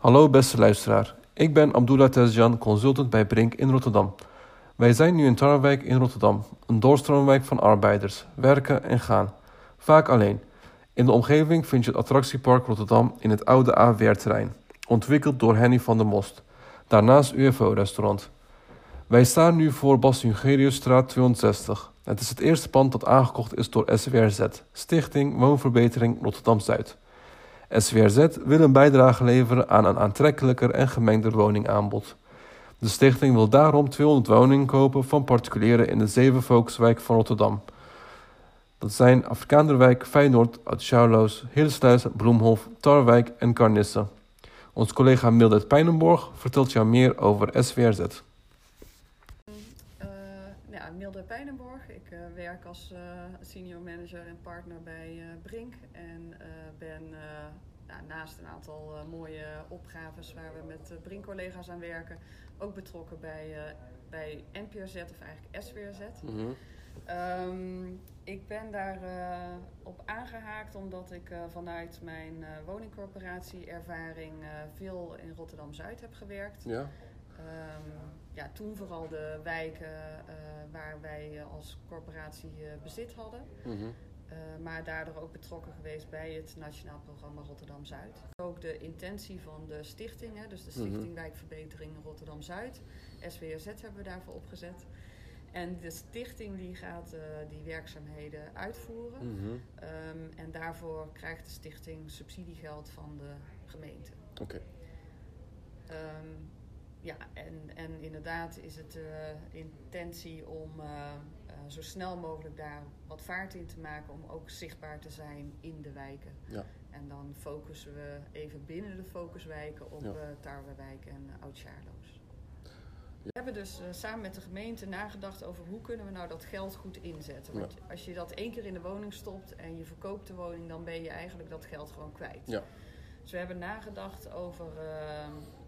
Hallo beste luisteraar, ik ben Abdullah Tezjan, consultant bij Brink in Rotterdam. Wij zijn nu in Tarwijk in Rotterdam, een doorstroomwijk van arbeiders, werken en gaan. Vaak alleen. In de omgeving vind je het attractiepark Rotterdam in het oude AWR-terrein, ontwikkeld door Henny van der Most. Daarnaast UFO-restaurant. Wij staan nu voor Bas Jungeriusstraat 260. Het is het eerste pand dat aangekocht is door SWRZ, Stichting Woonverbetering Rotterdam-Zuid. SWRZ wil een bijdrage leveren aan een aantrekkelijker en gemengder woningaanbod. De stichting wil daarom 200 woningen kopen van particulieren in de Zevenvolkswijk van Rotterdam. Dat zijn Afrikaanderwijk, Feyenoord, Oud-Schouwloos, Hillesluis, Bloemhof, Tarwijk en Carnisse. Ons collega Mildred Pijnenborg vertelt jou meer over SWRZ. Uh, ja, Milde Pijnenborg. Ik uh, werk als senior manager en partner bij Brink. En ben nou, naast een aantal mooie opgaves waar we met Brink-collega's aan werken, ook betrokken bij, bij NPRZ of eigenlijk SWRZ. Mm -hmm. um, ik ben daar op aangehaakt omdat ik vanuit mijn woningcorporatie ervaring veel in Rotterdam-Zuid heb gewerkt. Ja. Um, ja, toen vooral de wijken uh, waar wij als corporatie uh, bezit hadden. Mm -hmm. Uh, maar daardoor ook betrokken geweest bij het Nationaal Programma Rotterdam Zuid. Ook de intentie van de stichtingen, dus de Stichting mm -hmm. Wijkverbetering Rotterdam Zuid, SWRZ hebben we daarvoor opgezet. En de stichting die gaat die werkzaamheden uitvoeren. Mm -hmm. um, en daarvoor krijgt de stichting subsidiegeld van de gemeente. Oké. Okay. Um, ja, en, en inderdaad is het uh, intentie om zo snel mogelijk daar wat vaart in te maken om ook zichtbaar te zijn in de wijken. Ja. En dan focussen we even binnen de focuswijken op Ja. Tarwewijk en Oud-Sjaarloos. We hebben dus samen met de gemeente nagedacht over hoe kunnen we nou dat geld goed inzetten. Want als je dat één keer in de woning stopt en je verkoopt de woning, dan ben je eigenlijk dat geld gewoon kwijt. Ja. Dus we hebben nagedacht over uh,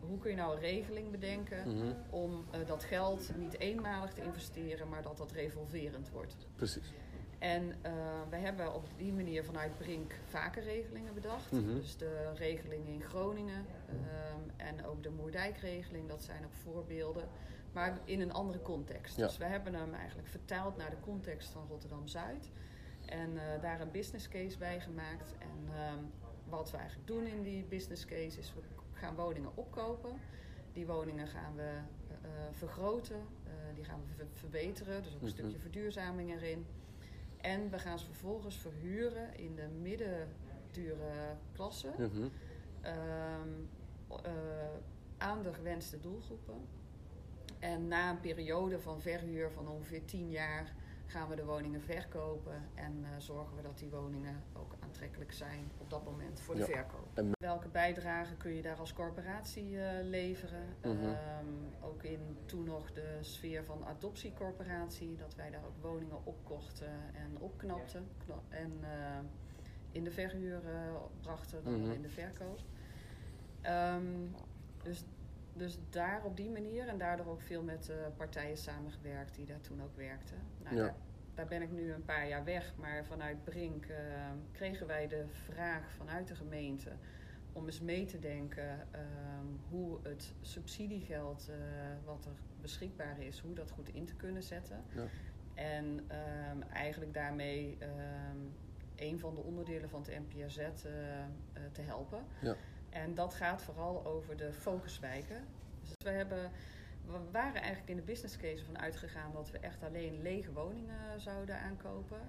hoe kun je nou een regeling bedenken Mm -hmm. om uh, dat geld niet eenmalig te investeren, maar dat dat revolverend wordt. Precies. En uh, we hebben op die manier vanuit Brink vaker regelingen bedacht. Mm -hmm. Dus de regeling in Groningen um, en ook de Moerdijkregeling, dat zijn ook voorbeelden. Maar in een andere context. Ja. Dus we hebben hem eigenlijk vertaald naar de context van Rotterdam-Zuid. En uh, daar een business case bij gemaakt. En um, wat we eigenlijk doen in die business case is we gaan woningen opkopen. Die woningen gaan we uh, vergroten, uh, die gaan we ver verbeteren, dus ook een Mhm. stukje verduurzaming erin. En we gaan ze vervolgens verhuren in de middendure klasse Mhm. uh, aan de gewenste doelgroepen. En na een periode van verhuur van ongeveer 10 jaar gaan we de woningen verkopen en uh, zorgen we dat die woningen ook aantrekkelijk zijn op dat moment voor de Ja. verkoop. En- Welke bijdrage kun je daar als corporatie uh, leveren? Mhm. Um, ook in toen nog de sfeer van adoptiecorporatie, dat wij daar ook woningen opkochten en opknapten kna- en uh, in de verhuur uh, brachten dan Mhm. in de verkoop. Um, dus, dus daar op die manier en daardoor ook veel met uh, partijen samengewerkt die daar toen ook werkten. Nou, Ja. daar, daar ben ik nu een paar jaar weg, maar vanuit Brink uh, kregen wij de vraag vanuit de gemeente om eens mee te denken um, hoe het subsidiegeld uh, wat er beschikbaar is, hoe dat goed in te kunnen zetten. Ja. En um, eigenlijk daarmee um, een van de onderdelen van het NPRZ te helpen. Ja. En dat gaat vooral over de focuswijken. Dus we, hebben, we waren eigenlijk in de business case van uitgegaan dat we echt alleen lege woningen zouden aankopen.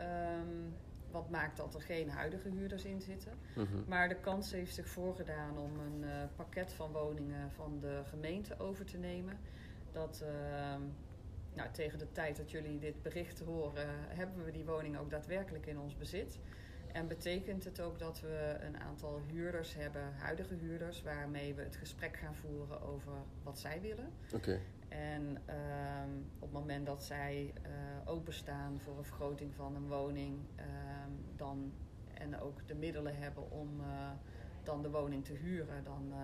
Um, wat maakt dat er geen huidige huurders in zitten. Mm -hmm. Maar de kans heeft zich voorgedaan om een uh, pakket van woningen van de gemeente over te nemen. Dat uh, nou, tegen de tijd dat jullie dit bericht horen, hebben we die woning ook daadwerkelijk in ons bezit. En betekent het ook dat we een aantal huurders hebben, huidige huurders, waarmee we het gesprek gaan voeren over wat zij willen. Okay. En um, op het moment dat zij uh, openstaan voor een vergroting van een woning, um, dan, en ook de middelen hebben om uh, dan de woning te huren, dan uh,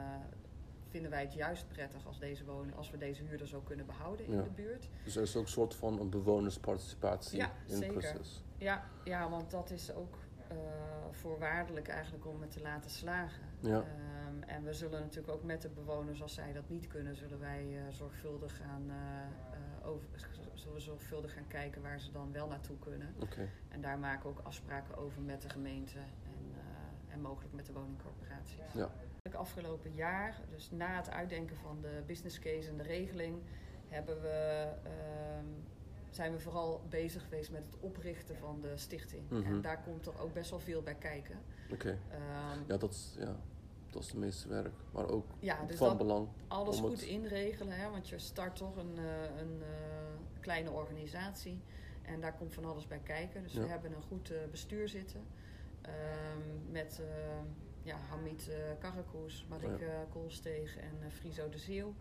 vinden wij het juist prettig als, deze woning, als we deze huurders ook kunnen behouden in ja. de buurt. Dus er is ook een soort van een bewonersparticipatie ja, in zeker. het proces. Ja, ja, want dat is ook uh, voorwaardelijk eigenlijk om het te laten slagen. Ja. Um, en we zullen natuurlijk ook met de bewoners, als zij dat niet kunnen, zullen wij uh, zorgvuldig gaan, uh, over, zullen we zorgvuldig gaan kijken waar ze dan wel naartoe kunnen. Okay. En daar maken we ook afspraken over met de gemeente en, en mogelijk met de woningcorporaties. Ja. Afgelopen jaar, dus na het uitdenken van de business case en de regeling, hebben we ehm, zijn we vooral bezig geweest met het oprichten van de stichting. Mhm. En daar komt er ook best wel veel bij kijken. Oké. Ehm, Ja, dat is, ja, dat is het meeste werk. Maar ook ja, dus van dat belang. alles goed het- inregelen, hè, want je start toch een, eh, een eh, kleine organisatie. En daar komt van alles bij kijken. Dus Ja. we hebben een goed eh, bestuur zitten. Ehm, met eh, ja, Hamid uh, Karakoes, Marike Koolsteeg en Friso de Zeeuw.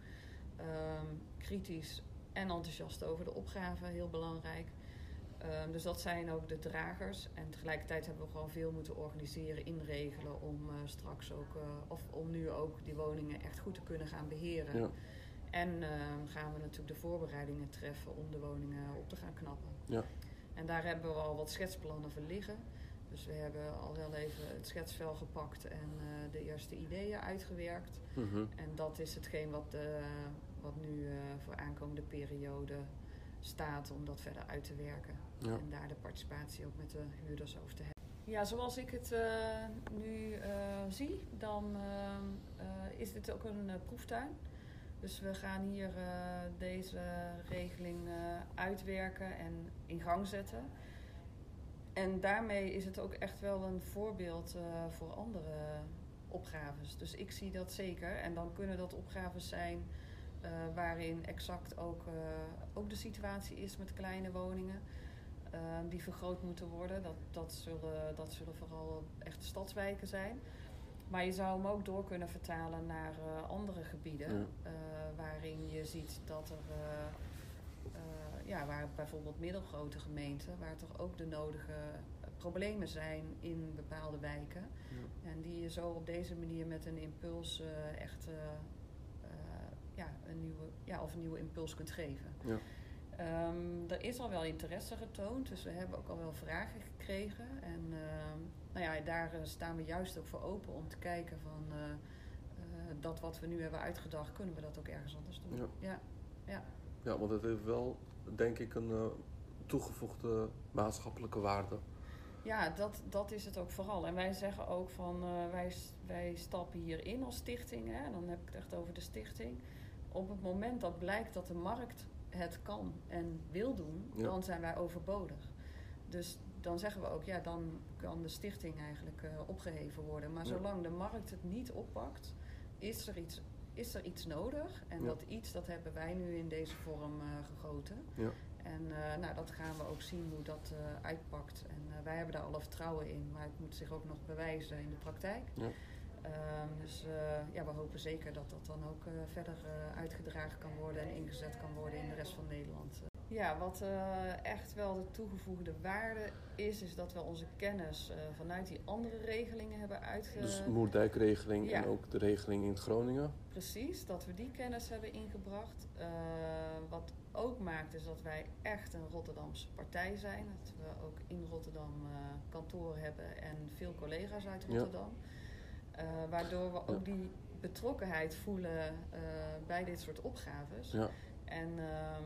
Kritisch en enthousiast over de opgave, heel belangrijk. Ehm, dus dat zijn ook de dragers. En tegelijkertijd hebben we gewoon veel moeten organiseren, inregelen om eh, straks ook, eh, of om nu ook die woningen echt goed te kunnen gaan beheren. Ja. En ehm, gaan we natuurlijk de voorbereidingen treffen om de woningen op te gaan knappen. Ja. En daar hebben we al wat schetsplannen voor liggen. Dus we hebben al wel even het schetsvel gepakt en eh, de eerste ideeën uitgewerkt. Mhm. En dat is hetgeen wat, eh, wat nu eh, voor aankomende periode staat om dat verder uit te werken. Ja. En daar de participatie ook met de huurders over te hebben. Ja, zoals ik het nu zie, dan is dit ook een proeftuin. Dus we gaan hier deze regeling uitwerken en in gang zetten. En daarmee is het ook echt wel een voorbeeld eh, voor andere opgaves. Dus ik zie dat zeker. En dan kunnen dat opgaves zijn eh, waarin exact ook, eh, ook de situatie is met kleine woningen. die vergroot moeten worden. Dat, dat, zullen, dat zullen vooral echt stadswijken zijn. Maar je zou hem ook door kunnen vertalen naar andere gebieden. Ja. waarin je ziet dat er, ja, waar bijvoorbeeld middelgrote gemeenten, waar toch ook de nodige eh, problemen zijn in bepaalde wijken. Ja. En die je zo op deze manier met een impuls eh, echt eh, ja, een nieuwe, ja, of een nieuwe impuls kunt geven. Ja. Ehm, er is al wel interesse getoond, dus we hebben ook al wel vragen gekregen. En ehm, nou ja, daar staan we juist ook voor open om te kijken van dat wat we nu hebben uitgedacht, kunnen we dat ook ergens anders doen. Ja. ja. Ja, want het heeft wel, denk ik, een eh, toegevoegde maatschappelijke waarde. Ja, dat, dat is het ook vooral. En wij zeggen ook van eh, wij, wij stappen hierin als stichting. Hè, dan heb ik het echt over de stichting. Op het moment dat blijkt dat de markt het kan en wil doen, Ja. dan zijn wij overbodig. Dus dan zeggen we ook, ja, dan kan de stichting eigenlijk eh, opgeheven worden. Maar Ja. zolang de markt het niet oppakt, is er iets, is er iets nodig. En Ja. dat iets, dat hebben wij nu in deze vorm eh, gegoten. Ja. En eh, nou, dat gaan we ook zien hoe dat eh, uitpakt. En wij hebben daar alle vertrouwen in, maar het moet zich ook nog bewijzen in de praktijk. Ja. Ehm, dus ja, we hopen zeker dat dat dan ook verder uitgedragen kan worden en ingezet kan worden in de rest van Nederland. Ja, wat eh, echt wel de toegevoegde waarde is, is dat we onze kennis eh, vanuit die andere regelingen hebben uitge... Dus Moerdijkregeling Ja. en ook de regeling in Groningen. Precies, dat we die kennis hebben ingebracht. Eh, wat ook maakt is dat wij echt een Rotterdamse partij zijn. Dat we ook in Rotterdam kantoren hebben en veel collega's uit. Rotterdam. Waardoor we ook die betrokkenheid voelen bij dit soort opgaves. Ja. En ehm,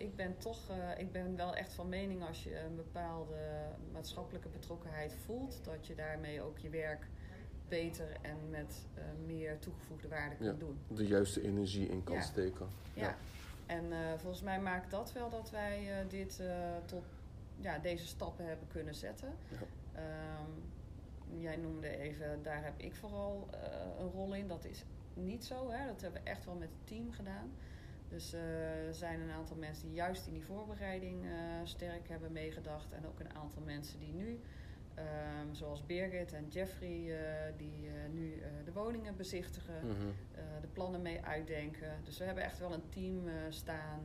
ik ben toch, eh, ik ben wel echt van mening als je een bepaalde maatschappelijke betrokkenheid voelt, dat je daarmee ook je werk beter en met eh, meer toegevoegde waarde kunt Ja. doen. De juiste energie in kan Ja. steken. Ja. En eh, volgens mij maakt dat wel dat wij dit tot ja, deze stappen hebben kunnen zetten. Ja. Ehm, jij noemde even, daar heb ik vooral een rol in. Dat is niet zo, hè? dat hebben we echt wel met het team gedaan. Dus eh, er zijn een aantal mensen die juist in die voorbereiding eh, sterk hebben meegedacht. En ook een aantal mensen die nu, ehm, zoals Birgit en Jeffrey, eh, die nu de woningen bezichtigen, Mhm. de plannen mee uitdenken. Dus we hebben echt wel een team staan